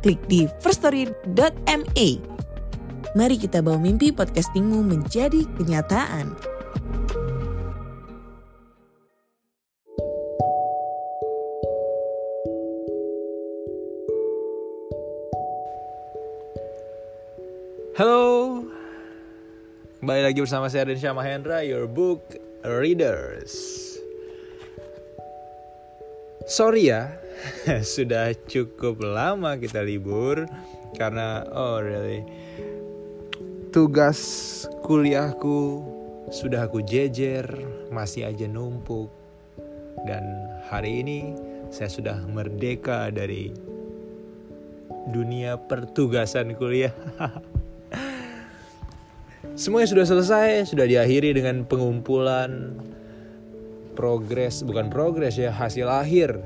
klik di firststory.me. Mari kita bawa mimpi podcastingmu menjadi kenyataan. Halo, kembali lagi bersama saya Densya Mahendra, your book readers. Sorry ya, sudah cukup lama kita libur karena oh really tugas kuliahku sudah aku jejer, masih aja numpuk dan hari ini saya sudah merdeka dari dunia pertugasan kuliah. Semuanya sudah selesai, sudah diakhiri dengan pengumpulan progres, bukan progres ya, hasil akhir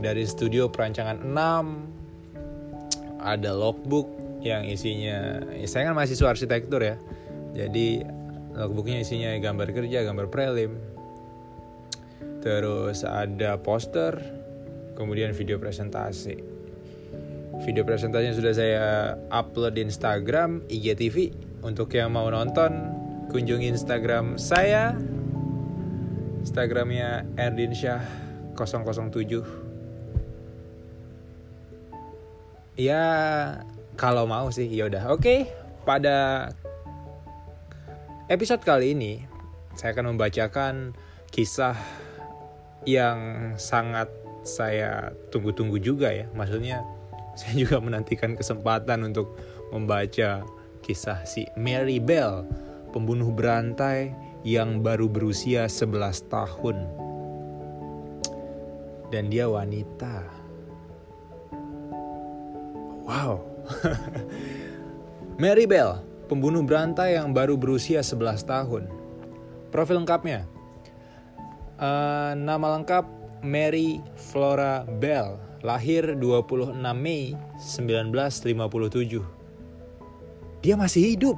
dari studio perancangan 6. Ada logbook yang isinya, ya saya kan mahasiswa arsitektur ya. Jadi logbooknya isinya gambar kerja, gambar prelim. Terus ada poster, kemudian video presentasi. Video presentasinya sudah saya upload di Instagram, IGTV, untuk yang mau nonton, kunjungi Instagram saya. Instagramnya Erdinsyah 007. Ya, kalau mau sih, yaudah. Oke, pada episode kali ini saya akan membacakan kisah yang sangat saya tunggu-tunggu juga ya. Maksudnya saya juga menantikan kesempatan untuk membaca kisah si Mary Bell, pembunuh berantai yang baru berusia 11 tahun. Dan dia wanita. Wow. Mary Bell, pembunuh berantai yang baru berusia 11 tahun. Profil lengkapnya. Uh, nama lengkap Mary Flora Bell, lahir 26 Mei 1957 dia masih hidup.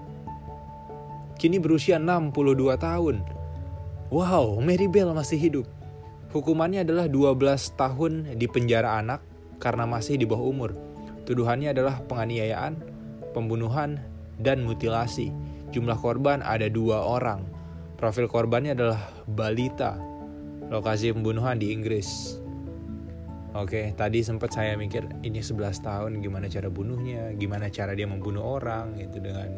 Kini berusia 62 tahun. Wow, Mary Bell masih hidup. Hukumannya adalah 12 tahun di penjara anak karena masih di bawah umur. Tuduhannya adalah penganiayaan, pembunuhan, dan mutilasi. Jumlah korban ada dua orang. Profil korbannya adalah balita. Lokasi pembunuhan di Inggris. Oke, tadi sempat saya mikir ini 11 tahun gimana cara bunuhnya, gimana cara dia membunuh orang gitu dengan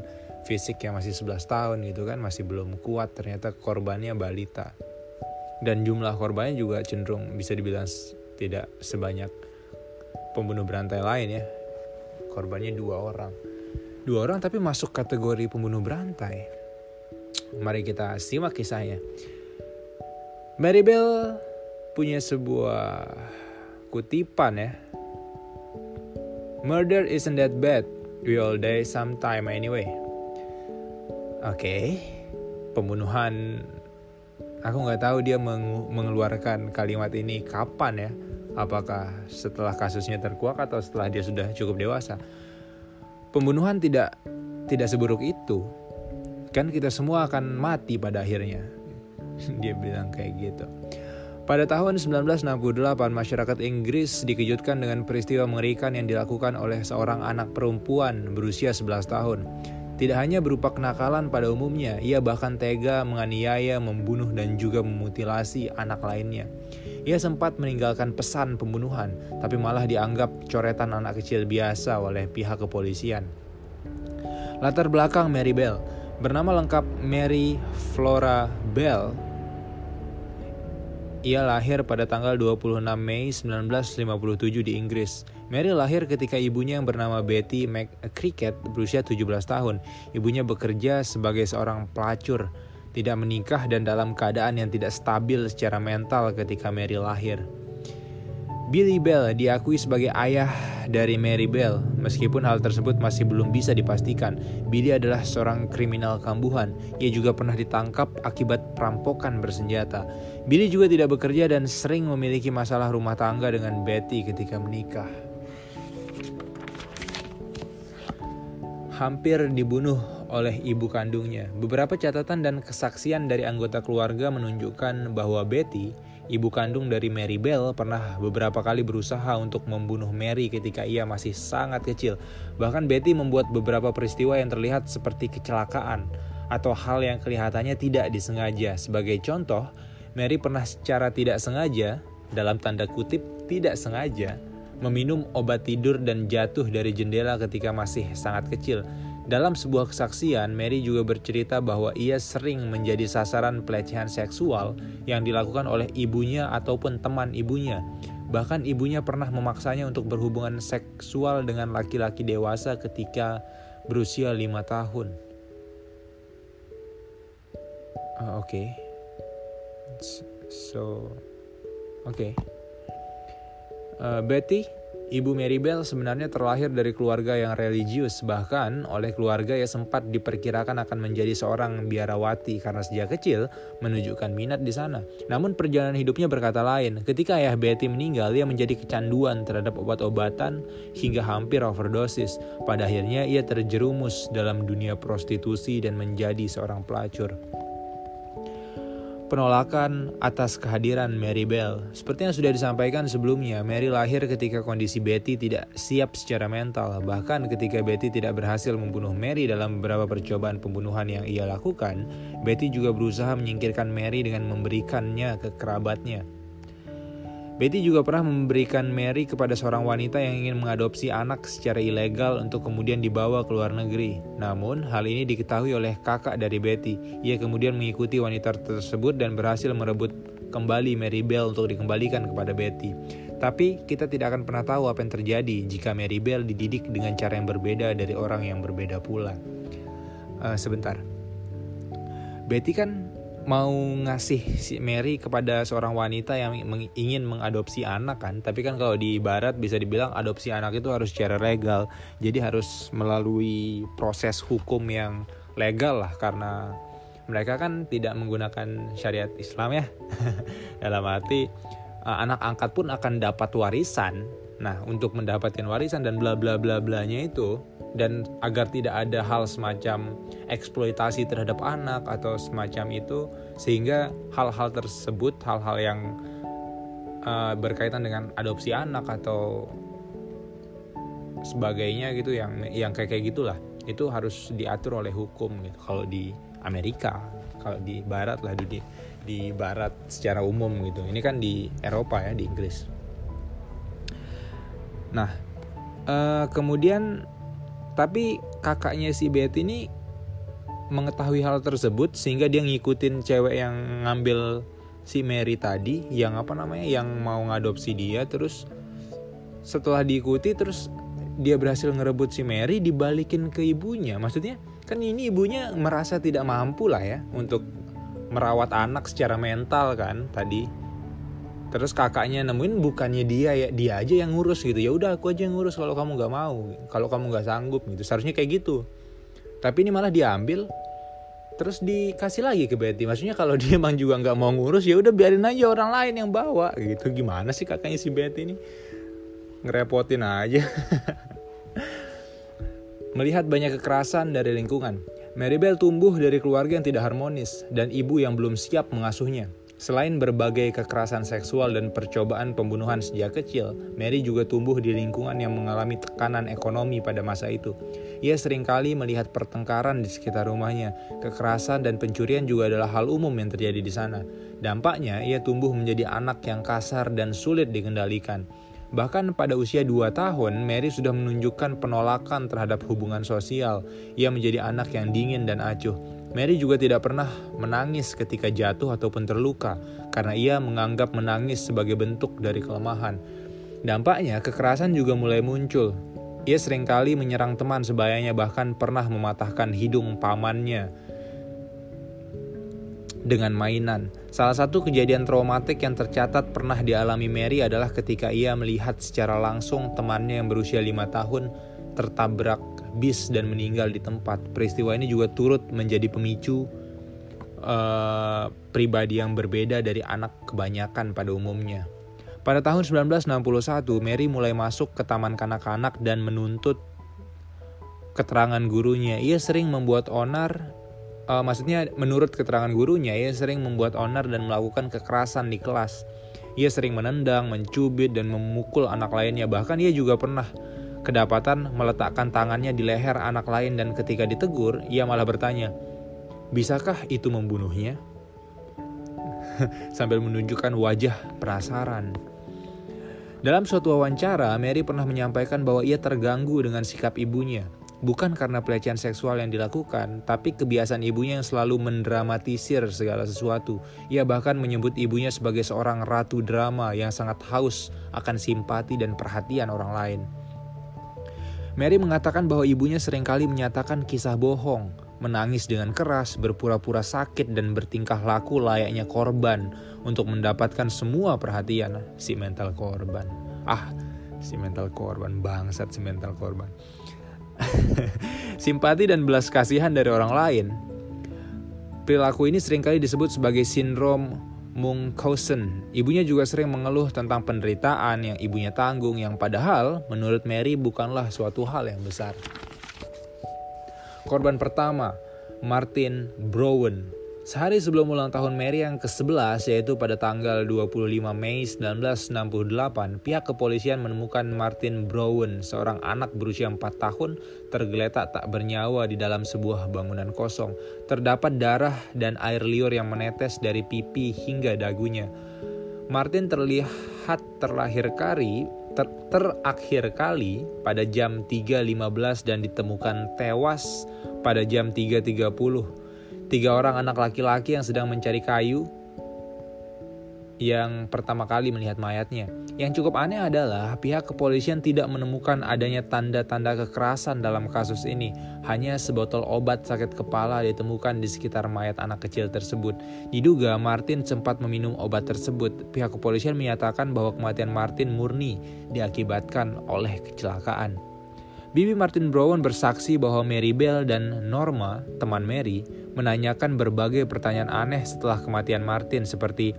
fisik yang masih 11 tahun gitu kan masih belum kuat ternyata korbannya balita. Dan jumlah korbannya juga cenderung bisa dibilang tidak sebanyak pembunuh berantai lain ya. Korbannya dua orang. Dua orang tapi masuk kategori pembunuh berantai. Mari kita simak kisahnya. Mary Bell punya sebuah kutipan ya. Murder isn't that bad. We all die sometime anyway. Oke, okay. pembunuhan. Aku nggak tahu dia meng mengeluarkan kalimat ini kapan ya. Apakah setelah kasusnya terkuak atau setelah dia sudah cukup dewasa? Pembunuhan tidak tidak seburuk itu. Kan kita semua akan mati pada akhirnya. dia bilang kayak gitu. Pada tahun 1968, masyarakat Inggris dikejutkan dengan peristiwa mengerikan yang dilakukan oleh seorang anak perempuan berusia 11 tahun. Tidak hanya berupa kenakalan pada umumnya, ia bahkan tega menganiaya, membunuh dan juga memutilasi anak lainnya. Ia sempat meninggalkan pesan pembunuhan, tapi malah dianggap coretan anak kecil biasa oleh pihak kepolisian. Latar belakang Mary Bell Bernama lengkap Mary Flora Bell ia lahir pada tanggal 26 Mei 1957 di Inggris. Mary lahir ketika ibunya yang bernama Betty McCricket berusia 17 tahun. Ibunya bekerja sebagai seorang pelacur, tidak menikah dan dalam keadaan yang tidak stabil secara mental ketika Mary lahir. Billy Bell diakui sebagai ayah dari Mary Bell. Meskipun hal tersebut masih belum bisa dipastikan, Billy adalah seorang kriminal kambuhan. Ia juga pernah ditangkap akibat perampokan bersenjata. Billy juga tidak bekerja dan sering memiliki masalah rumah tangga dengan Betty ketika menikah. Hampir dibunuh oleh ibu kandungnya. Beberapa catatan dan kesaksian dari anggota keluarga menunjukkan bahwa Betty Ibu kandung dari Mary Bell pernah beberapa kali berusaha untuk membunuh Mary ketika ia masih sangat kecil. Bahkan Betty membuat beberapa peristiwa yang terlihat seperti kecelakaan atau hal yang kelihatannya tidak disengaja. Sebagai contoh, Mary pernah secara tidak sengaja, dalam tanda kutip tidak sengaja, meminum obat tidur dan jatuh dari jendela ketika masih sangat kecil. Dalam sebuah kesaksian, Mary juga bercerita bahwa ia sering menjadi sasaran pelecehan seksual yang dilakukan oleh ibunya ataupun teman ibunya. Bahkan ibunya pernah memaksanya untuk berhubungan seksual dengan laki-laki dewasa ketika berusia lima tahun. Uh, Oke, okay. so oke. Okay. Uh, Betty Ibu Mary Bell sebenarnya terlahir dari keluarga yang religius, bahkan oleh keluarga yang sempat diperkirakan akan menjadi seorang biarawati karena sejak kecil menunjukkan minat di sana. Namun perjalanan hidupnya berkata lain. Ketika ayah Betty meninggal, ia menjadi kecanduan terhadap obat-obatan hingga hampir overdosis. Pada akhirnya ia terjerumus dalam dunia prostitusi dan menjadi seorang pelacur penolakan atas kehadiran Mary Bell. Seperti yang sudah disampaikan sebelumnya, Mary lahir ketika kondisi Betty tidak siap secara mental. Bahkan ketika Betty tidak berhasil membunuh Mary dalam beberapa percobaan pembunuhan yang ia lakukan, Betty juga berusaha menyingkirkan Mary dengan memberikannya ke kerabatnya. Betty juga pernah memberikan Mary kepada seorang wanita yang ingin mengadopsi anak secara ilegal untuk kemudian dibawa ke luar negeri. Namun, hal ini diketahui oleh kakak dari Betty. Ia kemudian mengikuti wanita tersebut dan berhasil merebut kembali Mary Bell untuk dikembalikan kepada Betty. Tapi kita tidak akan pernah tahu apa yang terjadi jika Mary Bell dididik dengan cara yang berbeda dari orang yang berbeda pula. Uh, sebentar, Betty kan mau ngasih si Mary kepada seorang wanita yang ingin mengadopsi anak kan. Tapi kan kalau di barat bisa dibilang adopsi anak itu harus secara legal. Jadi harus melalui proses hukum yang legal lah karena mereka kan tidak menggunakan syariat Islam ya. Dalam arti eh, anak angkat pun akan dapat warisan nah untuk mendapatkan warisan dan bla bla bla blanya itu dan agar tidak ada hal semacam eksploitasi terhadap anak atau semacam itu sehingga hal-hal tersebut hal-hal yang uh, berkaitan dengan adopsi anak atau sebagainya gitu yang yang kayak kayak gitulah itu harus diatur oleh hukum gitu. Kalau di Amerika kalau di Barat lah di di Barat secara umum gitu. Ini kan di Eropa ya di Inggris nah uh, kemudian tapi kakaknya si Betty ini mengetahui hal tersebut sehingga dia ngikutin cewek yang ngambil si Mary tadi yang apa namanya yang mau ngadopsi dia terus setelah diikuti terus dia berhasil ngerebut si Mary dibalikin ke ibunya. Maksudnya kan ini ibunya merasa tidak mampu lah ya untuk merawat anak secara mental kan tadi terus kakaknya nemuin bukannya dia ya dia aja yang ngurus gitu. Ya udah aku aja yang ngurus kalau kamu nggak mau. Kalau kamu nggak sanggup gitu. Seharusnya kayak gitu. Tapi ini malah diambil terus dikasih lagi ke Betty. Maksudnya kalau dia emang juga nggak mau ngurus ya udah biarin aja orang lain yang bawa gitu. Gimana sih kakaknya si Betty ini? Ngerepotin aja. Melihat banyak kekerasan dari lingkungan Maribel tumbuh dari keluarga yang tidak harmonis dan ibu yang belum siap mengasuhnya Selain berbagai kekerasan seksual dan percobaan pembunuhan sejak kecil, Mary juga tumbuh di lingkungan yang mengalami tekanan ekonomi pada masa itu. Ia sering kali melihat pertengkaran di sekitar rumahnya. Kekerasan dan pencurian juga adalah hal umum yang terjadi di sana. Dampaknya, ia tumbuh menjadi anak yang kasar dan sulit dikendalikan. Bahkan pada usia 2 tahun, Mary sudah menunjukkan penolakan terhadap hubungan sosial. Ia menjadi anak yang dingin dan acuh. Mary juga tidak pernah menangis ketika jatuh ataupun terluka, karena ia menganggap menangis sebagai bentuk dari kelemahan. Dampaknya, kekerasan juga mulai muncul. Ia sering kali menyerang teman sebayanya bahkan pernah mematahkan hidung pamannya dengan mainan. Salah satu kejadian traumatik yang tercatat pernah dialami Mary adalah ketika ia melihat secara langsung temannya yang berusia lima tahun tertabrak bis dan meninggal di tempat. Peristiwa ini juga turut menjadi pemicu uh, pribadi yang berbeda dari anak kebanyakan pada umumnya. Pada tahun 1961, Mary mulai masuk ke taman kanak-kanak dan menuntut keterangan gurunya. Ia sering membuat onar uh, maksudnya menurut keterangan gurunya ia sering membuat onar dan melakukan kekerasan di kelas. Ia sering menendang, mencubit dan memukul anak lainnya. Bahkan ia juga pernah kedapatan meletakkan tangannya di leher anak lain dan ketika ditegur ia malah bertanya, "Bisakah itu membunuhnya?" sambil menunjukkan wajah penasaran. Dalam suatu wawancara, Mary pernah menyampaikan bahwa ia terganggu dengan sikap ibunya bukan karena pelecehan seksual yang dilakukan, tapi kebiasaan ibunya yang selalu mendramatisir segala sesuatu. Ia bahkan menyebut ibunya sebagai seorang ratu drama yang sangat haus akan simpati dan perhatian orang lain. Mary mengatakan bahwa ibunya sering kali menyatakan kisah bohong, menangis dengan keras, berpura-pura sakit, dan bertingkah laku layaknya korban untuk mendapatkan semua perhatian si mental korban. Ah, si mental korban, bangsat si mental korban. simpati dan belas kasihan dari orang lain. Perilaku ini sering kali disebut sebagai sindrom Munchausen. Ibunya juga sering mengeluh tentang penderitaan yang ibunya tanggung yang padahal menurut Mary bukanlah suatu hal yang besar. Korban pertama, Martin Browen, Sehari sebelum ulang tahun Mary yang ke-11 yaitu pada tanggal 25 Mei 1968, pihak kepolisian menemukan Martin Brown, seorang anak berusia 4 tahun, tergeletak tak bernyawa di dalam sebuah bangunan kosong. Terdapat darah dan air liur yang menetes dari pipi hingga dagunya. Martin terlihat terlahir kali ter terakhir kali pada jam 3.15 dan ditemukan tewas pada jam 3.30 tiga orang anak laki-laki yang sedang mencari kayu yang pertama kali melihat mayatnya. Yang cukup aneh adalah pihak kepolisian tidak menemukan adanya tanda-tanda kekerasan dalam kasus ini. Hanya sebotol obat sakit kepala ditemukan di sekitar mayat anak kecil tersebut. Diduga Martin sempat meminum obat tersebut. Pihak kepolisian menyatakan bahwa kematian Martin murni diakibatkan oleh kecelakaan. Bibi Martin Brown bersaksi bahwa Mary Bell dan Norma, teman Mary, menanyakan berbagai pertanyaan aneh setelah kematian Martin seperti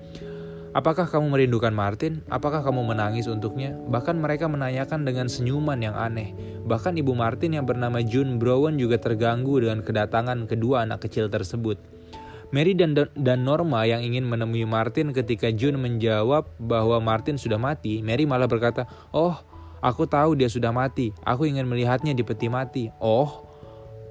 Apakah kamu merindukan Martin? Apakah kamu menangis untuknya? Bahkan mereka menanyakan dengan senyuman yang aneh. Bahkan ibu Martin yang bernama June Brown juga terganggu dengan kedatangan kedua anak kecil tersebut. Mary dan, dan Norma yang ingin menemui Martin ketika June menjawab bahwa Martin sudah mati, Mary malah berkata, "Oh, Aku tahu dia sudah mati. Aku ingin melihatnya di peti mati. Oh,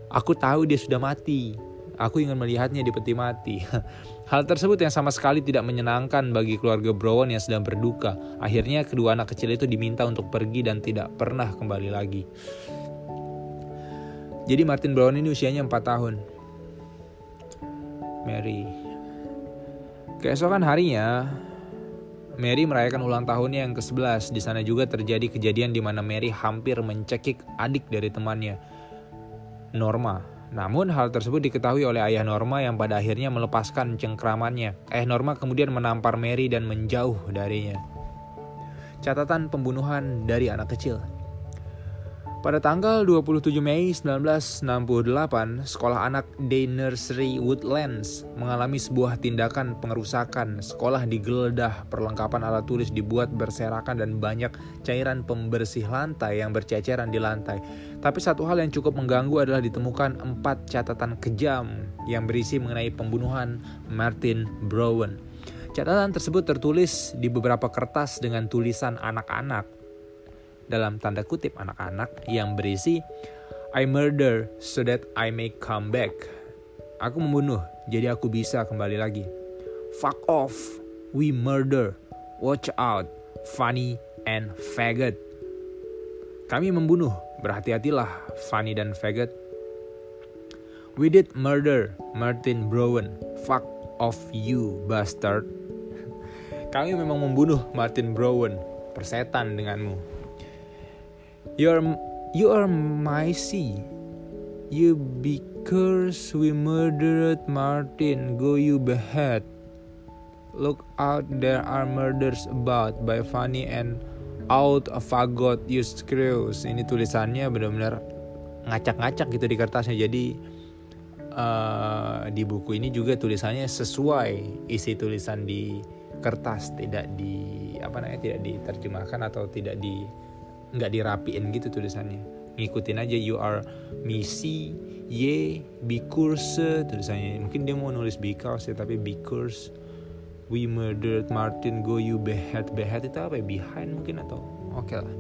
aku tahu dia sudah mati. Aku ingin melihatnya di peti mati. Hal tersebut yang sama sekali tidak menyenangkan bagi keluarga Brown yang sedang berduka. Akhirnya kedua anak kecil itu diminta untuk pergi dan tidak pernah kembali lagi. Jadi Martin Brown ini usianya 4 tahun. Mary. Keesokan harinya, Mary merayakan ulang tahunnya yang ke-11. Di sana juga terjadi kejadian di mana Mary hampir mencekik adik dari temannya, Norma. Namun hal tersebut diketahui oleh ayah Norma yang pada akhirnya melepaskan cengkramannya. Ayah Norma kemudian menampar Mary dan menjauh darinya. Catatan pembunuhan dari anak kecil. Pada tanggal 27 Mei 1968, sekolah anak Day Nursery Woodlands mengalami sebuah tindakan pengerusakan. Sekolah digeledah, perlengkapan alat tulis dibuat berserakan dan banyak cairan pembersih lantai yang berceceran di lantai. Tapi satu hal yang cukup mengganggu adalah ditemukan empat catatan kejam yang berisi mengenai pembunuhan Martin Brown. Catatan tersebut tertulis di beberapa kertas dengan tulisan anak-anak dalam tanda kutip anak-anak yang berisi I murder so that I may come back. Aku membunuh, jadi aku bisa kembali lagi. Fuck off, we murder. Watch out, funny and faggot. Kami membunuh, berhati-hatilah, funny dan faggot. We did murder Martin Brown. Fuck off you, bastard. Kami memang membunuh Martin Brown. Persetan denganmu. You are you are my sea. You because we murdered Martin, go you behead. Look out, there are murders about by Fanny and out of fagot you screws. Ini tulisannya benar-benar ngacak-ngacak gitu di kertasnya. Jadi uh, di buku ini juga tulisannya sesuai isi tulisan di kertas, tidak di apa namanya tidak diterjemahkan atau tidak di nggak dirapiin gitu tulisannya. Ngikutin aja you are misi ye because tulisannya. Mungkin dia mau nulis because ya tapi because we murdered Martin go you behead. Behead itu apa ya? Behind mungkin atau oke okay lah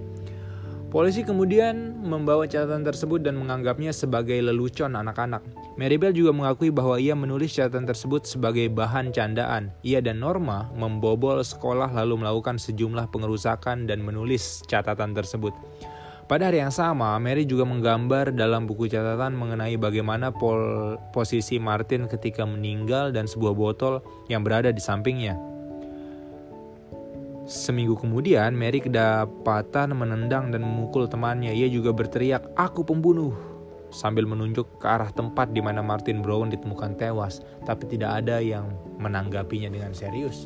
Polisi kemudian membawa catatan tersebut dan menganggapnya sebagai lelucon anak-anak. Maribel juga mengakui bahwa ia menulis catatan tersebut sebagai bahan candaan. Ia dan Norma membobol sekolah lalu melakukan sejumlah pengerusakan dan menulis catatan tersebut. Pada hari yang sama, Mary juga menggambar dalam buku catatan mengenai bagaimana pol posisi Martin ketika meninggal dan sebuah botol yang berada di sampingnya. Seminggu kemudian, Mary kedapatan menendang dan memukul temannya. Ia juga berteriak, "Aku pembunuh!" sambil menunjuk ke arah tempat di mana Martin Brown ditemukan tewas, tapi tidak ada yang menanggapinya dengan serius.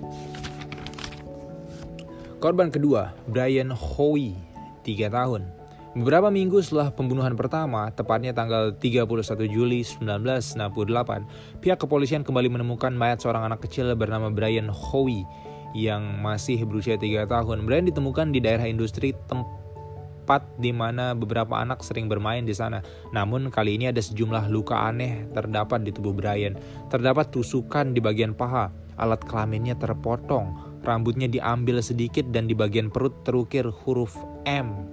Korban kedua, Brian Howie, 3 tahun. Beberapa minggu setelah pembunuhan pertama, tepatnya tanggal 31 Juli 1968, pihak kepolisian kembali menemukan mayat seorang anak kecil bernama Brian Howie yang masih berusia 3 tahun. Brian ditemukan di daerah industri tempat di mana beberapa anak sering bermain di sana. Namun kali ini ada sejumlah luka aneh terdapat di tubuh Brian. Terdapat tusukan di bagian paha, alat kelaminnya terpotong, rambutnya diambil sedikit dan di bagian perut terukir huruf M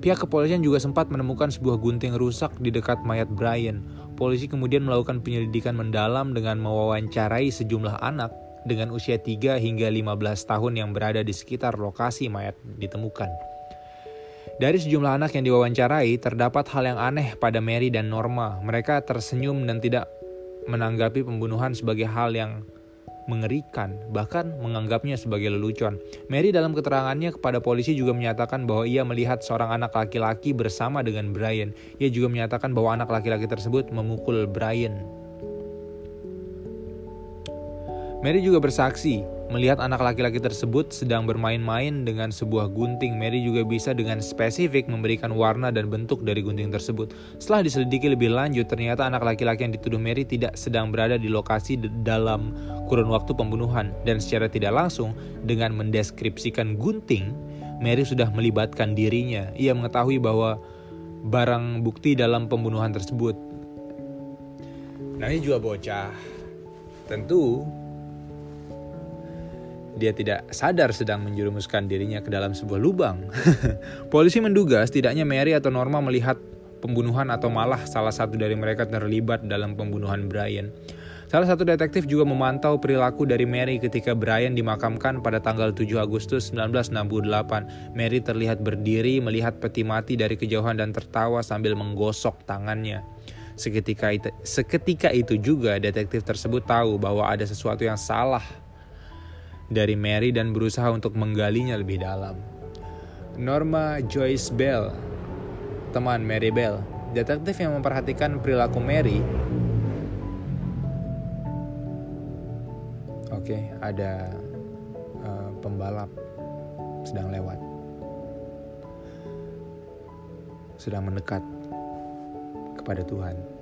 Pihak kepolisian juga sempat menemukan sebuah gunting rusak di dekat mayat Brian. Polisi kemudian melakukan penyelidikan mendalam dengan mewawancarai sejumlah anak dengan usia 3 hingga 15 tahun yang berada di sekitar lokasi mayat ditemukan. Dari sejumlah anak yang diwawancarai, terdapat hal yang aneh pada Mary dan Norma. Mereka tersenyum dan tidak menanggapi pembunuhan sebagai hal yang mengerikan, bahkan menganggapnya sebagai lelucon. Mary dalam keterangannya kepada polisi juga menyatakan bahwa ia melihat seorang anak laki-laki bersama dengan Brian. Ia juga menyatakan bahwa anak laki-laki tersebut memukul Brian. Mary juga bersaksi Melihat anak laki-laki tersebut sedang bermain-main dengan sebuah gunting, Mary juga bisa dengan spesifik memberikan warna dan bentuk dari gunting tersebut. Setelah diselidiki lebih lanjut, ternyata anak laki-laki yang dituduh Mary tidak sedang berada di lokasi dalam kurun waktu pembunuhan dan secara tidak langsung dengan mendeskripsikan gunting, Mary sudah melibatkan dirinya. Ia mengetahui bahwa barang bukti dalam pembunuhan tersebut. Nah ini juga bocah. Tentu dia tidak sadar sedang menjerumuskan dirinya ke dalam sebuah lubang. Polisi menduga setidaknya Mary atau Norma melihat pembunuhan atau malah salah satu dari mereka terlibat dalam pembunuhan Brian. Salah satu detektif juga memantau perilaku dari Mary ketika Brian dimakamkan pada tanggal 7 Agustus 1968. Mary terlihat berdiri melihat peti mati dari kejauhan dan tertawa sambil menggosok tangannya. Seketika itu, seketika itu juga detektif tersebut tahu bahwa ada sesuatu yang salah dari Mary dan berusaha untuk menggalinya lebih dalam. Norma Joyce Bell, teman Mary Bell, detektif yang memperhatikan perilaku Mary. Oke, okay, ada uh, pembalap sedang lewat, sedang mendekat kepada Tuhan.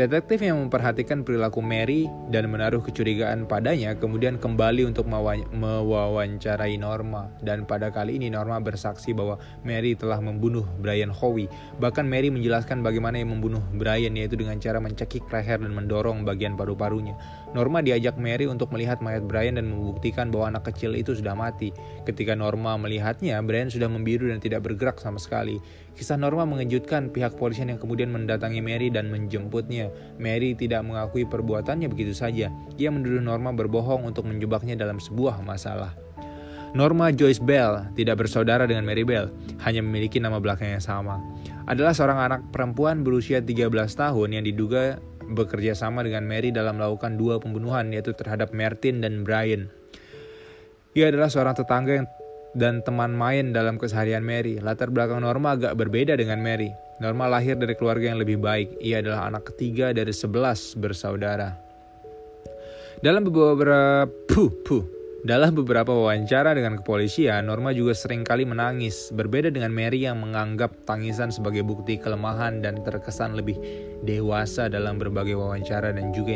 Detektif yang memperhatikan perilaku Mary dan menaruh kecurigaan padanya kemudian kembali untuk mewawancarai Norma dan pada kali ini Norma bersaksi bahwa Mary telah membunuh Brian Howie. Bahkan Mary menjelaskan bagaimana ia membunuh Brian yaitu dengan cara mencekik leher dan mendorong bagian paru-parunya. Norma diajak Mary untuk melihat mayat Brian dan membuktikan bahwa anak kecil itu sudah mati. Ketika Norma melihatnya, Brian sudah membiru dan tidak bergerak sama sekali. Kisah Norma mengejutkan pihak polisian yang kemudian mendatangi Mary dan menjemputnya. Mary tidak mengakui perbuatannya begitu saja. Ia menuduh Norma berbohong untuk menjebaknya dalam sebuah masalah. Norma Joyce Bell tidak bersaudara dengan Mary Bell, hanya memiliki nama belakang yang sama. Adalah seorang anak perempuan berusia 13 tahun yang diduga bekerja sama dengan Mary dalam melakukan dua pembunuhan yaitu terhadap Martin dan Brian. Ia adalah seorang tetangga yang dan teman main dalam keseharian Mary. Latar belakang Norma agak berbeda dengan Mary. Norma lahir dari keluarga yang lebih baik. Ia adalah anak ketiga dari sebelas bersaudara. Dalam beberapa puh, puh, dalam beberapa wawancara dengan kepolisian, Norma juga sering kali menangis, berbeda dengan Mary yang menganggap tangisan sebagai bukti kelemahan dan terkesan lebih dewasa dalam berbagai wawancara dan juga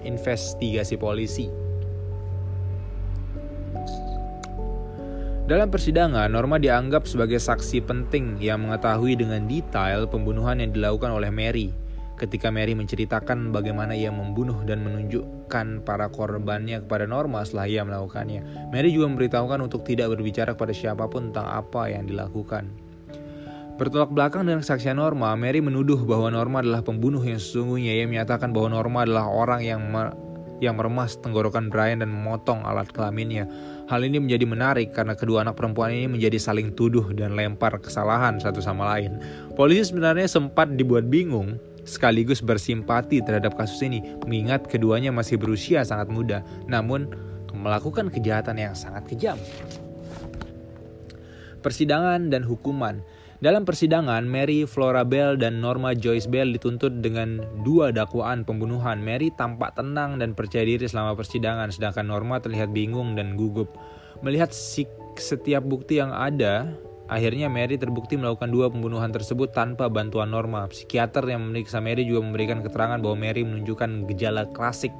investigasi polisi. Dalam persidangan, Norma dianggap sebagai saksi penting yang mengetahui dengan detail pembunuhan yang dilakukan oleh Mary. Ketika Mary menceritakan bagaimana ia membunuh dan menunjukkan para korbannya kepada Norma setelah ia melakukannya, Mary juga memberitahukan untuk tidak berbicara kepada siapa pun tentang apa yang dilakukan. Bertolak belakang dengan kesaksian Norma, Mary menuduh bahwa Norma adalah pembunuh yang sesungguhnya. Ia menyatakan bahwa Norma adalah orang yang yang meremas tenggorokan Brian dan memotong alat kelaminnya. Hal ini menjadi menarik karena kedua anak perempuan ini menjadi saling tuduh dan lempar kesalahan satu sama lain. Polisi sebenarnya sempat dibuat bingung sekaligus bersimpati terhadap kasus ini mengingat keduanya masih berusia sangat muda namun melakukan kejahatan yang sangat kejam. Persidangan dan hukuman dalam persidangan, Mary Flora Bell dan Norma Joyce Bell dituntut dengan dua dakwaan pembunuhan. Mary tampak tenang dan percaya diri selama persidangan, sedangkan Norma terlihat bingung dan gugup. Melihat setiap bukti yang ada, akhirnya Mary terbukti melakukan dua pembunuhan tersebut tanpa bantuan Norma. Psikiater yang memeriksa Mary juga memberikan keterangan bahwa Mary menunjukkan gejala klasik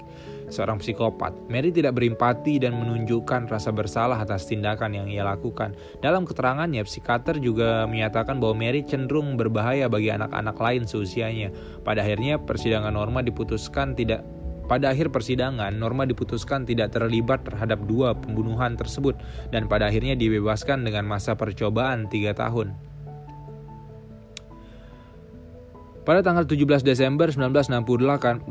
seorang psikopat. Mary tidak berempati dan menunjukkan rasa bersalah atas tindakan yang ia lakukan. Dalam keterangannya, psikiater juga menyatakan bahwa Mary cenderung berbahaya bagi anak-anak lain seusianya. Pada akhirnya, persidangan Norma diputuskan tidak pada akhir persidangan, Norma diputuskan tidak terlibat terhadap dua pembunuhan tersebut dan pada akhirnya dibebaskan dengan masa percobaan tiga tahun. Pada tanggal 17 Desember 1968,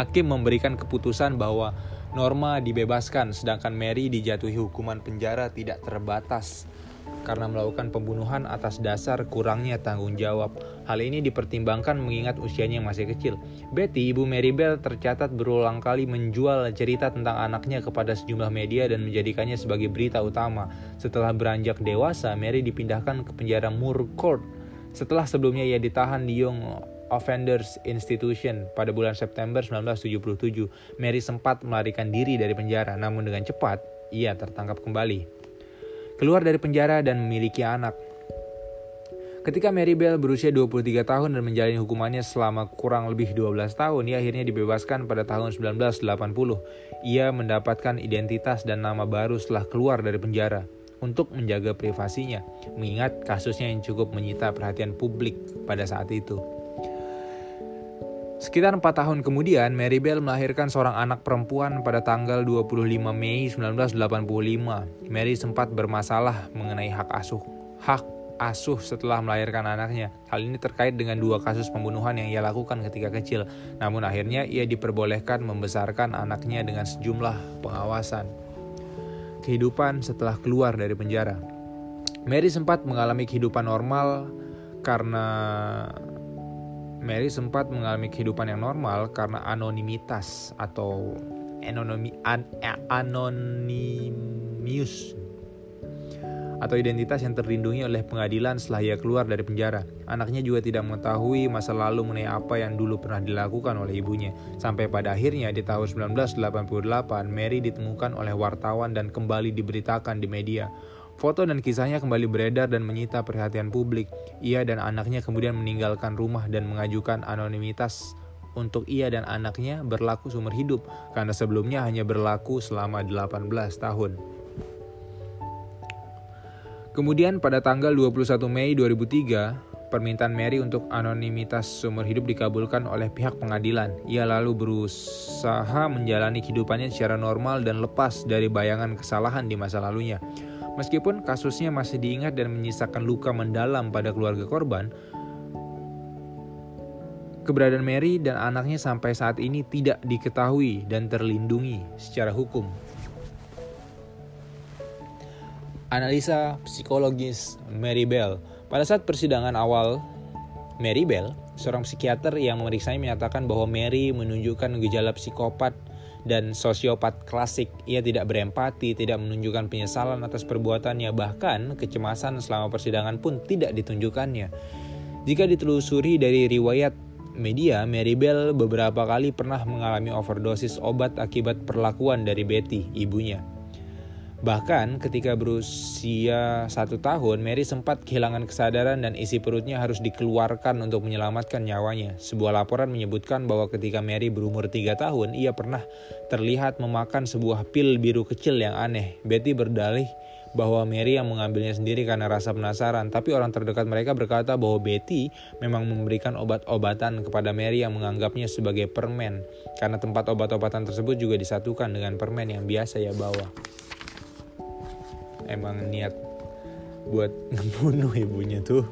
hakim memberikan keputusan bahwa Norma dibebaskan sedangkan Mary dijatuhi hukuman penjara tidak terbatas karena melakukan pembunuhan atas dasar kurangnya tanggung jawab. Hal ini dipertimbangkan mengingat usianya yang masih kecil. Betty, ibu Mary Bell, tercatat berulang kali menjual cerita tentang anaknya kepada sejumlah media dan menjadikannya sebagai berita utama. Setelah beranjak dewasa, Mary dipindahkan ke penjara Moore Court. Setelah sebelumnya ia ditahan di Young Offenders Institution pada bulan September 1977. Mary sempat melarikan diri dari penjara, namun dengan cepat ia tertangkap kembali. Keluar dari penjara dan memiliki anak. Ketika Mary Bell berusia 23 tahun dan menjalani hukumannya selama kurang lebih 12 tahun, ia akhirnya dibebaskan pada tahun 1980. Ia mendapatkan identitas dan nama baru setelah keluar dari penjara untuk menjaga privasinya, mengingat kasusnya yang cukup menyita perhatian publik pada saat itu. Sekitar 4 tahun kemudian, Mary Bell melahirkan seorang anak perempuan pada tanggal 25 Mei 1985. Mary sempat bermasalah mengenai hak asuh. Hak asuh setelah melahirkan anaknya. Hal ini terkait dengan dua kasus pembunuhan yang ia lakukan ketika kecil. Namun akhirnya ia diperbolehkan membesarkan anaknya dengan sejumlah pengawasan. Kehidupan setelah keluar dari penjara. Mary sempat mengalami kehidupan normal karena Mary sempat mengalami kehidupan yang normal karena anonimitas atau anonimi, an, anonymous atau identitas yang terlindungi oleh pengadilan setelah ia keluar dari penjara. Anaknya juga tidak mengetahui masa lalu mengenai apa yang dulu pernah dilakukan oleh ibunya. Sampai pada akhirnya di tahun 1988, Mary ditemukan oleh wartawan dan kembali diberitakan di media. Foto dan kisahnya kembali beredar dan menyita perhatian publik. Ia dan anaknya kemudian meninggalkan rumah dan mengajukan anonimitas untuk ia dan anaknya berlaku seumur hidup karena sebelumnya hanya berlaku selama 18 tahun. Kemudian pada tanggal 21 Mei 2003, permintaan Mary untuk anonimitas seumur hidup dikabulkan oleh pihak pengadilan. Ia lalu berusaha menjalani kehidupannya secara normal dan lepas dari bayangan kesalahan di masa lalunya. Meskipun kasusnya masih diingat dan menyisakan luka mendalam pada keluarga korban, keberadaan Mary dan anaknya sampai saat ini tidak diketahui dan terlindungi secara hukum. Analisa psikologis Mary Bell Pada saat persidangan awal, Mary Bell, seorang psikiater yang memeriksanya menyatakan bahwa Mary menunjukkan gejala psikopat dan sosiopat klasik. Ia tidak berempati, tidak menunjukkan penyesalan atas perbuatannya, bahkan kecemasan selama persidangan pun tidak ditunjukkannya. Jika ditelusuri dari riwayat media, Mary Bell beberapa kali pernah mengalami overdosis obat akibat perlakuan dari Betty, ibunya. Bahkan ketika berusia satu tahun, Mary sempat kehilangan kesadaran dan isi perutnya harus dikeluarkan untuk menyelamatkan nyawanya. Sebuah laporan menyebutkan bahwa ketika Mary berumur tiga tahun, ia pernah terlihat memakan sebuah pil biru kecil yang aneh. Betty berdalih bahwa Mary yang mengambilnya sendiri karena rasa penasaran, tapi orang terdekat mereka berkata bahwa Betty memang memberikan obat-obatan kepada Mary yang menganggapnya sebagai permen, karena tempat obat-obatan tersebut juga disatukan dengan permen yang biasa ia bawa emang niat buat ngebunuh ibunya tuh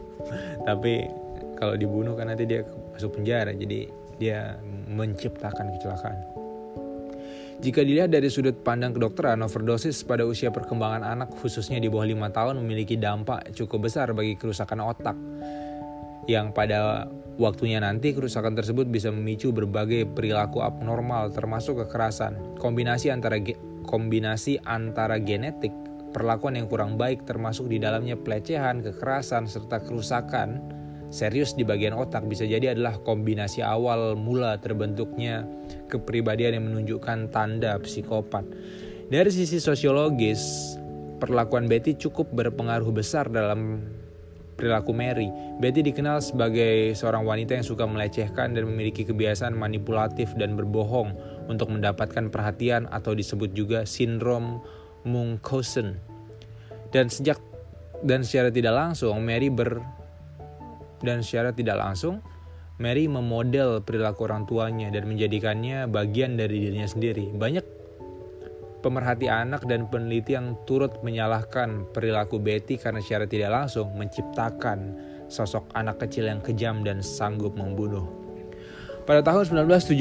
tapi kalau dibunuh kan nanti dia masuk penjara jadi dia menciptakan kecelakaan jika dilihat dari sudut pandang kedokteran, overdosis pada usia perkembangan anak khususnya di bawah 5 tahun memiliki dampak cukup besar bagi kerusakan otak. Yang pada waktunya nanti kerusakan tersebut bisa memicu berbagai perilaku abnormal termasuk kekerasan. Kombinasi antara kombinasi antara genetik, perlakuan yang kurang baik termasuk di dalamnya pelecehan, kekerasan, serta kerusakan serius di bagian otak bisa jadi adalah kombinasi awal mula terbentuknya kepribadian yang menunjukkan tanda psikopat. Dari sisi sosiologis, perlakuan Betty cukup berpengaruh besar dalam perilaku Mary. Betty dikenal sebagai seorang wanita yang suka melecehkan dan memiliki kebiasaan manipulatif dan berbohong untuk mendapatkan perhatian atau disebut juga sindrom Munchausen. Dan sejak dan secara tidak langsung Mary ber dan secara tidak langsung Mary memodel perilaku orang tuanya dan menjadikannya bagian dari dirinya sendiri. Banyak pemerhati anak dan peneliti yang turut menyalahkan perilaku Betty karena secara tidak langsung menciptakan sosok anak kecil yang kejam dan sanggup membunuh. Pada tahun 1972,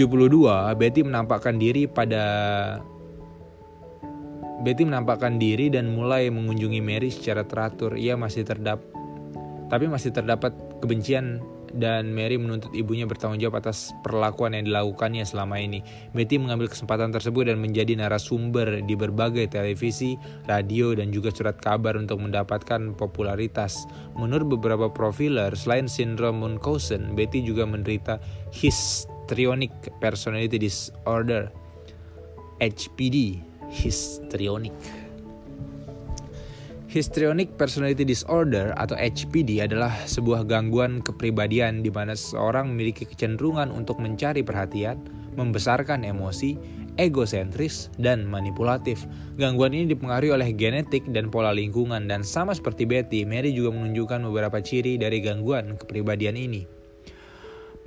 Betty menampakkan diri pada Betty menampakkan diri dan mulai mengunjungi Mary secara teratur. Ia masih terdapat tapi masih terdapat kebencian dan Mary menuntut ibunya bertanggung jawab atas perlakuan yang dilakukannya selama ini. Betty mengambil kesempatan tersebut dan menjadi narasumber di berbagai televisi, radio, dan juga surat kabar untuk mendapatkan popularitas. Menurut beberapa profiler, selain sindrom Munchausen, Betty juga menderita histrionic personality disorder (HPD) histrionic. Histrionic Personality Disorder atau HPD adalah sebuah gangguan kepribadian di mana seseorang memiliki kecenderungan untuk mencari perhatian, membesarkan emosi, egosentris, dan manipulatif. Gangguan ini dipengaruhi oleh genetik dan pola lingkungan dan sama seperti Betty, Mary juga menunjukkan beberapa ciri dari gangguan kepribadian ini.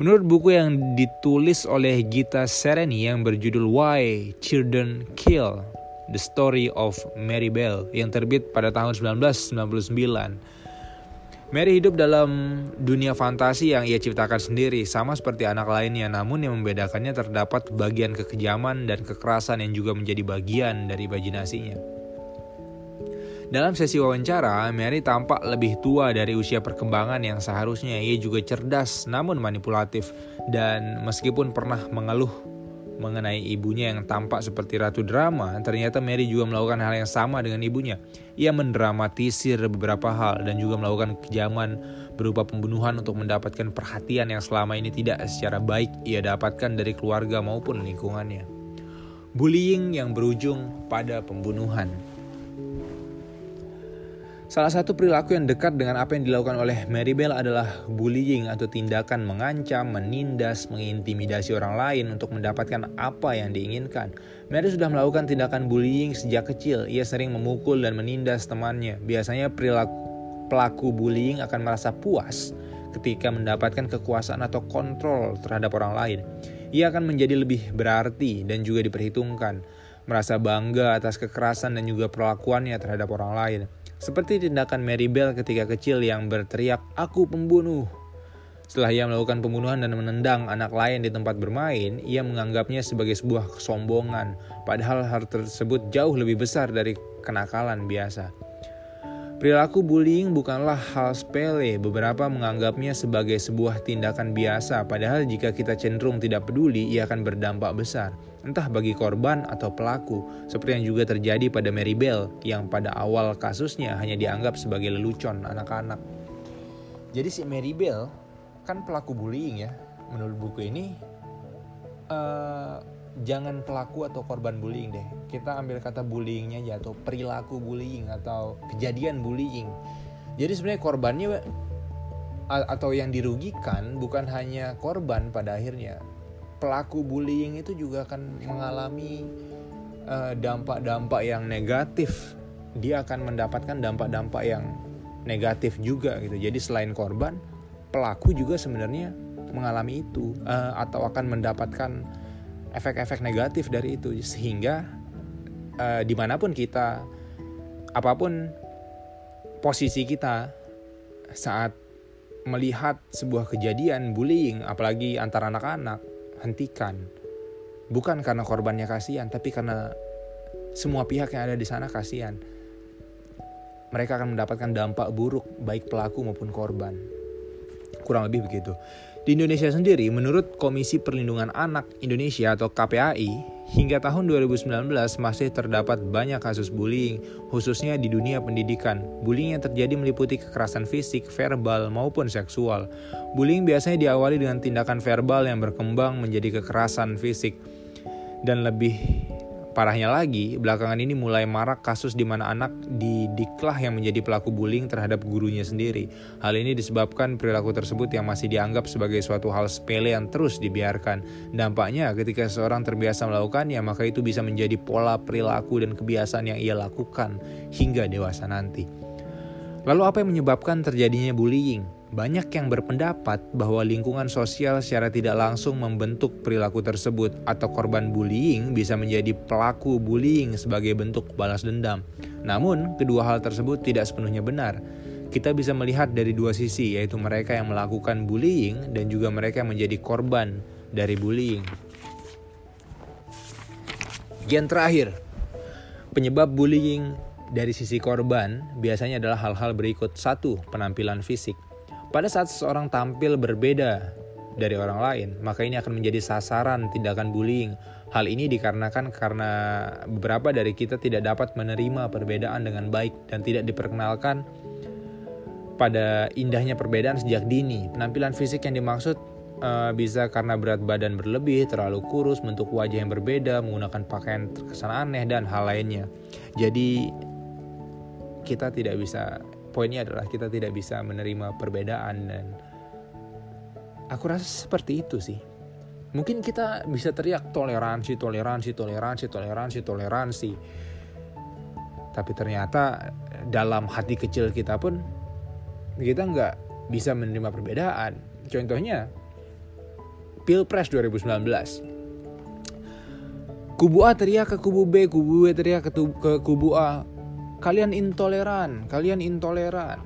Menurut buku yang ditulis oleh Gita Sereni yang berjudul Why Children Kill, The Story of Mary Bell yang terbit pada tahun 1999. Mary hidup dalam dunia fantasi yang ia ciptakan sendiri, sama seperti anak lainnya, namun yang membedakannya terdapat bagian kekejaman dan kekerasan yang juga menjadi bagian dari imajinasinya. Dalam sesi wawancara, Mary tampak lebih tua dari usia perkembangan yang seharusnya ia juga cerdas namun manipulatif dan meskipun pernah mengeluh mengenai ibunya yang tampak seperti ratu drama, ternyata Mary juga melakukan hal yang sama dengan ibunya. Ia mendramatisir beberapa hal dan juga melakukan kejaman berupa pembunuhan untuk mendapatkan perhatian yang selama ini tidak secara baik ia dapatkan dari keluarga maupun lingkungannya. Bullying yang berujung pada pembunuhan. Salah satu perilaku yang dekat dengan apa yang dilakukan oleh Mary Bell adalah bullying atau tindakan mengancam, menindas, mengintimidasi orang lain untuk mendapatkan apa yang diinginkan. Mary sudah melakukan tindakan bullying sejak kecil. Ia sering memukul dan menindas temannya. Biasanya perilaku pelaku bullying akan merasa puas ketika mendapatkan kekuasaan atau kontrol terhadap orang lain. Ia akan menjadi lebih berarti dan juga diperhitungkan, merasa bangga atas kekerasan dan juga perlakuannya terhadap orang lain. Seperti tindakan Mary Bell ketika kecil yang berteriak, "Aku pembunuh!" Setelah ia melakukan pembunuhan dan menendang anak lain di tempat bermain, ia menganggapnya sebagai sebuah kesombongan, padahal hal tersebut jauh lebih besar dari kenakalan biasa. Perilaku bullying bukanlah hal sepele, beberapa menganggapnya sebagai sebuah tindakan biasa, padahal jika kita cenderung tidak peduli, ia akan berdampak besar, entah bagi korban atau pelaku, seperti yang juga terjadi pada Mary Bell, yang pada awal kasusnya hanya dianggap sebagai lelucon anak-anak. Jadi si Mary Bell kan pelaku bullying ya. Menurut buku ini uh, jangan pelaku atau korban bullying deh. Kita ambil kata bullyingnya aja atau perilaku bullying atau kejadian bullying. Jadi sebenarnya korbannya atau yang dirugikan bukan hanya korban pada akhirnya. Pelaku bullying itu juga akan mengalami eh, dampak-dampak uh, yang negatif. Dia akan mendapatkan dampak-dampak yang negatif juga gitu. Jadi selain korban pelaku juga sebenarnya mengalami itu uh, atau akan mendapatkan efek-efek negatif dari itu. Sehingga uh, di mana pun kita apa pun posisi kita saat melihat sebuah kejadian bullying apalagi antara anak-anak hentikan. Bukan karena korbannya kasihan tapi karena semua pihak yang ada di sana kasihan. Mereka akan mendapatkan dampak buruk baik pelaku maupun korban. Kurang lebih begitu di Indonesia sendiri, menurut Komisi Perlindungan Anak Indonesia atau KPAI, hingga tahun 2019 masih terdapat banyak kasus bullying, khususnya di dunia pendidikan. Bullying yang terjadi meliputi kekerasan fisik, verbal, maupun seksual. Bullying biasanya diawali dengan tindakan verbal yang berkembang menjadi kekerasan fisik. Dan lebih Parahnya lagi, belakangan ini mulai marak kasus di mana anak didiklah yang menjadi pelaku bullying terhadap gurunya sendiri. Hal ini disebabkan perilaku tersebut yang masih dianggap sebagai suatu hal sepele yang terus dibiarkan. Dampaknya ketika seseorang terbiasa melakukannya, maka itu bisa menjadi pola perilaku dan kebiasaan yang ia lakukan hingga dewasa nanti. Lalu apa yang menyebabkan terjadinya bullying? Banyak yang berpendapat bahwa lingkungan sosial secara tidak langsung membentuk perilaku tersebut atau korban bullying bisa menjadi pelaku bullying sebagai bentuk balas dendam. Namun, kedua hal tersebut tidak sepenuhnya benar. Kita bisa melihat dari dua sisi, yaitu mereka yang melakukan bullying dan juga mereka yang menjadi korban dari bullying. Gen terakhir, penyebab bullying dari sisi korban biasanya adalah hal-hal berikut. Satu, penampilan fisik. Pada saat seseorang tampil berbeda dari orang lain, maka ini akan menjadi sasaran tindakan bullying. Hal ini dikarenakan karena beberapa dari kita tidak dapat menerima perbedaan dengan baik dan tidak diperkenalkan pada indahnya perbedaan sejak dini. Penampilan fisik yang dimaksud uh, bisa karena berat badan berlebih, terlalu kurus, bentuk wajah yang berbeda, menggunakan pakaian terkesan aneh dan hal lainnya. Jadi kita tidak bisa poinnya adalah kita tidak bisa menerima perbedaan dan aku rasa seperti itu sih. Mungkin kita bisa teriak toleransi toleransi toleransi toleransi toleransi. Tapi ternyata dalam hati kecil kita pun kita nggak bisa menerima perbedaan. Contohnya pilpres 2019 kubu A teriak ke kubu B kubu B teriak ke, ke kubu A Kalian intoleran, kalian intoleran.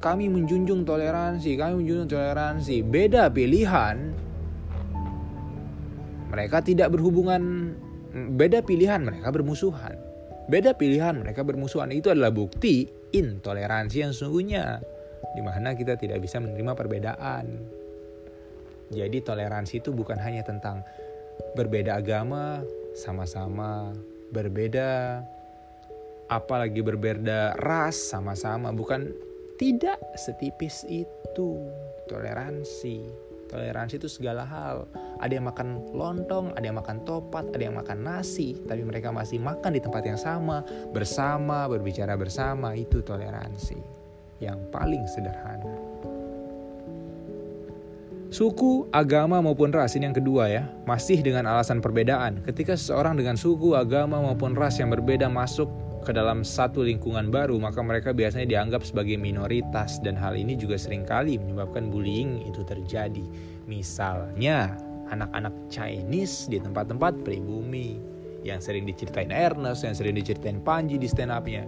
Kami menjunjung toleransi, kami menjunjung toleransi. Beda pilihan. Mereka tidak berhubungan, beda pilihan mereka bermusuhan. Beda pilihan mereka bermusuhan itu adalah bukti intoleransi yang sesungguhnya di mana kita tidak bisa menerima perbedaan. Jadi toleransi itu bukan hanya tentang berbeda agama, sama-sama berbeda apalagi berbeda ras sama-sama bukan? Tidak setipis itu. Toleransi. Toleransi itu segala hal. Ada yang makan lontong ada yang makan topat ada yang makan nasi tapi mereka masih makan di tempat yang sama bersama berbicara bersama. Itu toleransi yang paling sederhana. Suku, agama maupun ras ini yang kedua ya, masih dengan alasan perbedaan. Ketika seseorang dengan suku, agama maupun ras yang berbeda masuk ke dalam satu lingkungan baru, maka mereka biasanya dianggap sebagai minoritas dan hal ini juga sering kali menyebabkan bullying itu terjadi. Misalnya, anak-anak Chinese di tempat-tempat pribumi yang sering diceritain Ernest, yang sering diceritain Panji di stand up-nya.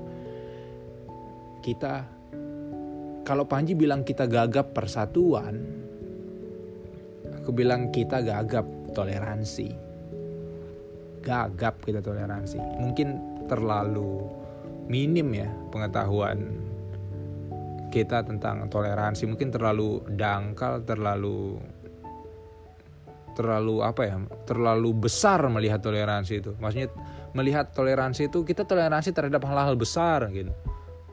Kita kalau Panji bilang kita gagap persatuan, aku bilang kita gagap toleransi. Gagap kita toleransi. Mungkin terlalu minim ya pengetahuan kita tentang toleransi. Mungkin terlalu dangkal terlalu terlalu apa ya terlalu besar melihat toleransi itu. Maksudnya melihat toleransi itu kita toleransi terhadap hal-hal besar gitu.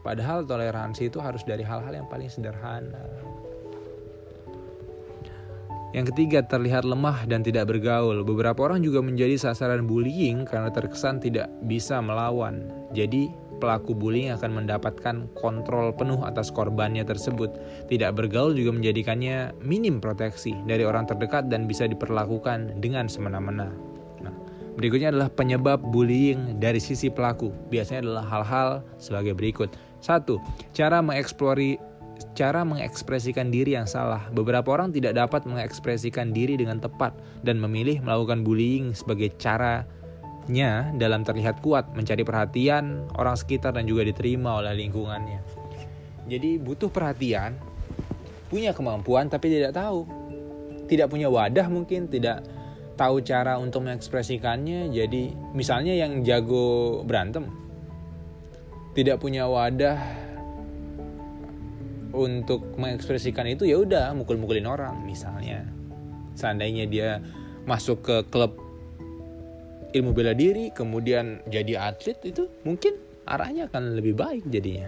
Padahal toleransi itu harus dari hal-hal yang paling sederhana Yang ketiga, terlihat lemah dan tidak bergaul. Beberapa orang juga menjadi sasaran bullying karena terkesan tidak bisa melawan. Jadi, pelaku bullying akan mendapatkan kontrol penuh atas korbannya tersebut. Tidak bergaul juga menjadikannya minim proteksi dari orang terdekat dan bisa diperlakukan dengan semena-mena. Nah, berikutnya adalah penyebab bullying dari sisi pelaku. Biasanya adalah hal-hal sebagai berikut. Satu, cara mengeksplori cara mengekspresikan diri yang salah. Beberapa orang tidak dapat mengekspresikan diri dengan tepat dan memilih melakukan bullying sebagai caranya dalam terlihat kuat, mencari perhatian orang sekitar dan juga diterima oleh lingkungannya. Jadi butuh perhatian, punya kemampuan tapi tidak tahu. Tidak punya wadah mungkin, tidak tahu cara untuk mengekspresikannya. Jadi misalnya yang jago berantem tidak punya wadah untuk mengekspresikan itu ya udah mukul-mukulin orang misalnya. Seandainya dia masuk ke klub ilmu bela diri kemudian jadi atlet itu mungkin arahnya akan lebih baik jadinya.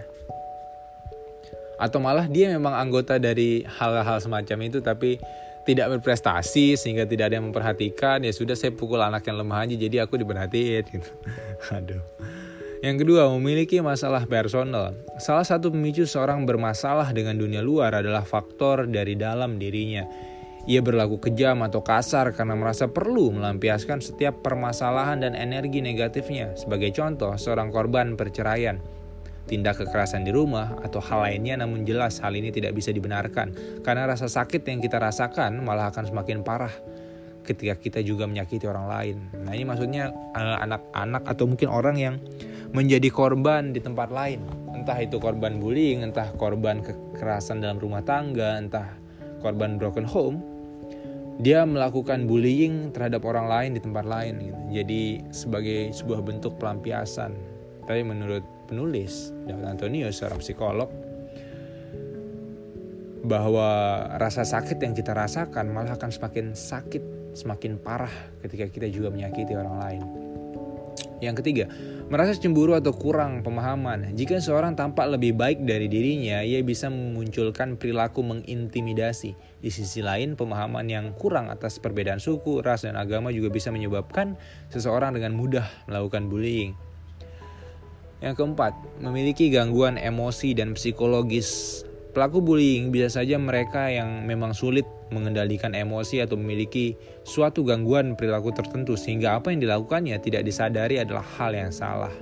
Atau malah dia memang anggota dari hal-hal semacam itu tapi tidak berprestasi sehingga tidak ada yang memperhatikan ya sudah saya pukul anak yang lemah aja jadi aku diperhatiin gitu. Aduh yang kedua, memiliki masalah personal. Salah satu pemicu seorang bermasalah dengan dunia luar adalah faktor dari dalam dirinya. Ia berlaku kejam atau kasar karena merasa perlu melampiaskan setiap permasalahan dan energi negatifnya. Sebagai contoh, seorang korban perceraian, tindak kekerasan di rumah, atau hal lainnya namun jelas hal ini tidak bisa dibenarkan karena rasa sakit yang kita rasakan malah akan semakin parah ketika kita juga menyakiti orang lain. Nah ini maksudnya eh, anak-anak atau mungkin orang yang menjadi korban di tempat lain. Entah itu korban bullying, entah korban kekerasan dalam rumah tangga, entah korban broken home. Dia melakukan bullying terhadap orang lain di tempat lain. Gitu. Jadi sebagai sebuah bentuk pelampiasan. Tapi menurut penulis David Antonio, seorang psikolog, bahwa rasa sakit yang kita rasakan malah akan semakin sakit, semakin parah ketika kita juga menyakiti orang lain. Yang ketiga, merasa cemburu atau kurang pemahaman. Jika seorang tampak lebih baik dari dirinya, ia bisa memunculkan perilaku mengintimidasi. Di sisi lain, pemahaman yang kurang atas perbedaan suku, ras, dan agama juga bisa menyebabkan seseorang dengan mudah melakukan bullying. Yang keempat, memiliki gangguan emosi dan psikologis Pelaku bullying bisa saja mereka yang memang sulit mengendalikan emosi atau memiliki suatu gangguan perilaku tertentu sehingga apa yang dilakukannya tidak disadari adalah hal yang salah.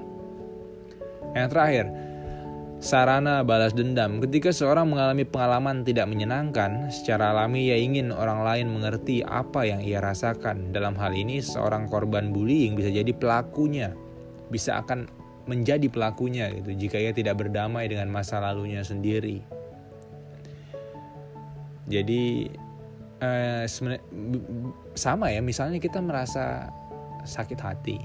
Yang terakhir, sarana balas dendam. Ketika seorang mengalami pengalaman tidak menyenangkan, secara alami ia ingin orang lain mengerti apa yang ia rasakan. Dalam hal ini, seorang korban bullying bisa jadi pelakunya, bisa akan menjadi pelakunya gitu jika ia tidak berdamai dengan masa lalunya sendiri. Jadi eh, sama ya, misalnya kita merasa sakit hati,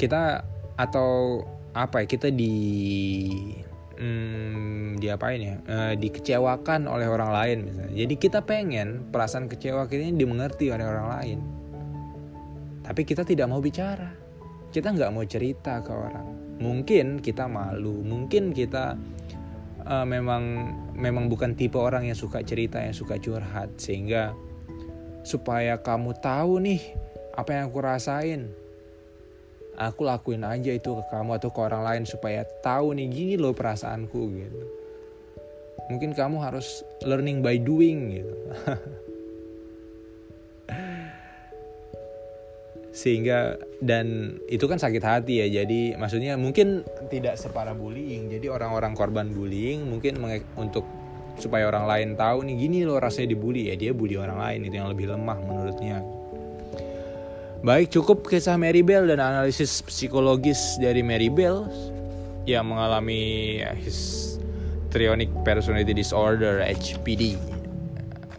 kita atau apa ya kita di hmm, diapain ya eh, dikecewakan oleh orang lain misalnya. Jadi kita pengen perasaan kecewa kita ini dimengerti oleh orang lain. Tapi kita tidak mau bicara. Kita nggak mau cerita ke orang. Mungkin kita malu mungkin kita uh, memang memang bukan tipe orang yang suka cerita yang suka curhat. Sehingga supaya kamu tahu nih apa yang aku rasain aku lakuin aja itu ke kamu atau ke orang lain supaya tahu nih gini loh perasaanku gitu. Mungkin kamu harus learning by doing gitu sehingga dan itu kan sakit hati ya jadi maksudnya mungkin tidak separah bullying. Jadi orang-orang korban bullying mungkin untuk supaya orang lain tahu nih gini loh rasanya dibully. Ya dia bully orang lain itu yang lebih lemah menurutnya. Baik cukup kisah Mary Bell dan analisis psikologis dari Mary Bell yang mengalami histrionic personality disorder HPD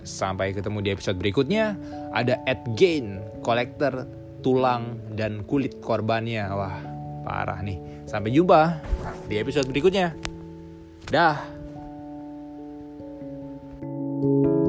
sampai ketemu di episode berikutnya. Ada Ed Gain collector tulang, dan kulit korbannya. Wah, parah nih. Sampai jumpa di episode berikutnya. Dah. thank you